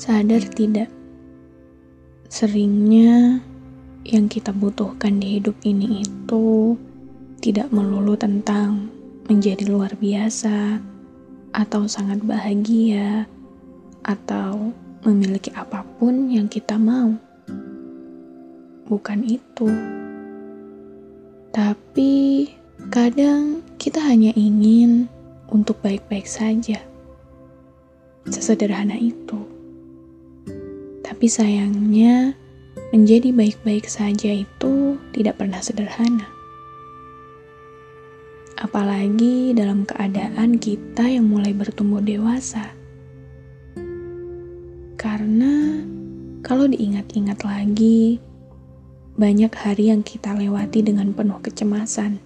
Sadar tidak? Seringnya yang kita butuhkan di hidup ini itu tidak melulu tentang menjadi luar biasa, atau sangat bahagia, atau memiliki apa pun yang kita mau. Bukan itu, tapi kadang kita hanya ingin untuk baik-baik saja. Sesederhana itu, tapi sayangnya menjadi baik-baik saja itu tidak pernah sederhana apalagi dalam keadaan kita yang mulai bertumbuh dewasa. Karena kalau diingat-ingat lagi, banyak hari yang kita lewati dengan penuh kecemasan,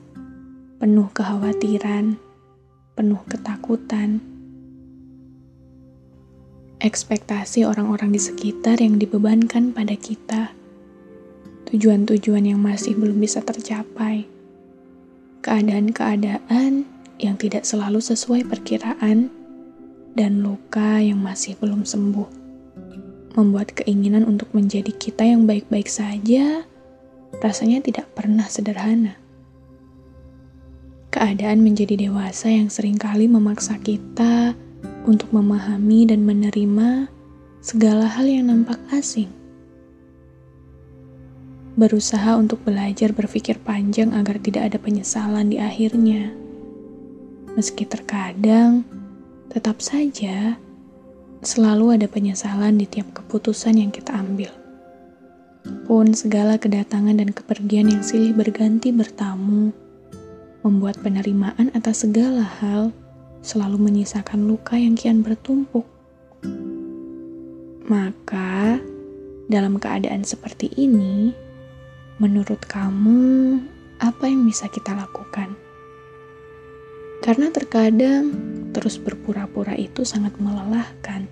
penuh kekhawatiran, penuh ketakutan. Ekspektasi orang-orang di sekitar yang dibebankan pada kita, tujuan-tujuan yang masih belum bisa tercapai. Keadaan-keadaan yang tidak selalu sesuai perkiraan, dan luka yang masih belum sembuh, membuat keinginan untuk menjadi kita yang baik-baik saja rasanya tidak pernah sederhana. Keadaan menjadi dewasa yang sering kali memaksa kita untuk memahami dan menerima segala hal yang nampak asing berusaha untuk belajar berpikir panjang agar tidak ada penyesalan di akhirnya. Meski terkadang, tetap saja selalu ada penyesalan di tiap keputusan yang kita ambil. Pun segala kedatangan dan kepergian yang silih berganti bertamu, membuat penerimaan atas segala hal selalu menyisakan luka yang kian bertumpuk. Maka, dalam keadaan seperti ini, Menurut kamu, apa yang bisa kita lakukan? Karena terkadang terus berpura-pura itu sangat melelahkan.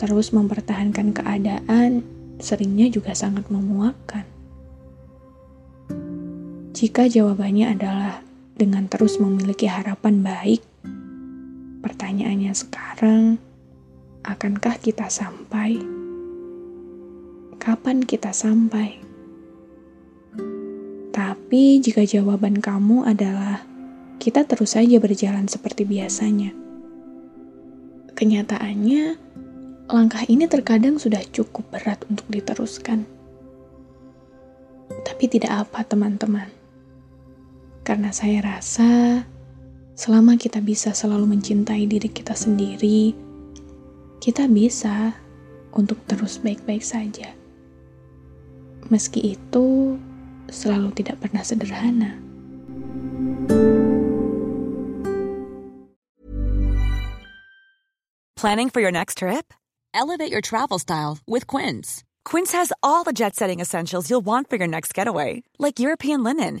Terus mempertahankan keadaan seringnya juga sangat memuakkan. Jika jawabannya adalah dengan terus memiliki harapan baik, pertanyaannya sekarang, akankah kita sampai? Kapan kita sampai? Tapi jika jawaban kamu adalah kita terus saja berjalan seperti biasanya. Kenyataannya, langkah ini terkadang sudah cukup berat untuk diteruskan. Tapi tidak apa teman-teman. Karena saya rasa selama kita bisa selalu mencintai diri kita sendiri, kita bisa untuk terus baik-baik saja. Meski itu selalu tidak pernah sederhana. Planning for your next trip? Elevate your travel style with Quince. Quince has all the jet setting essentials you'll want for your next getaway, like European linen,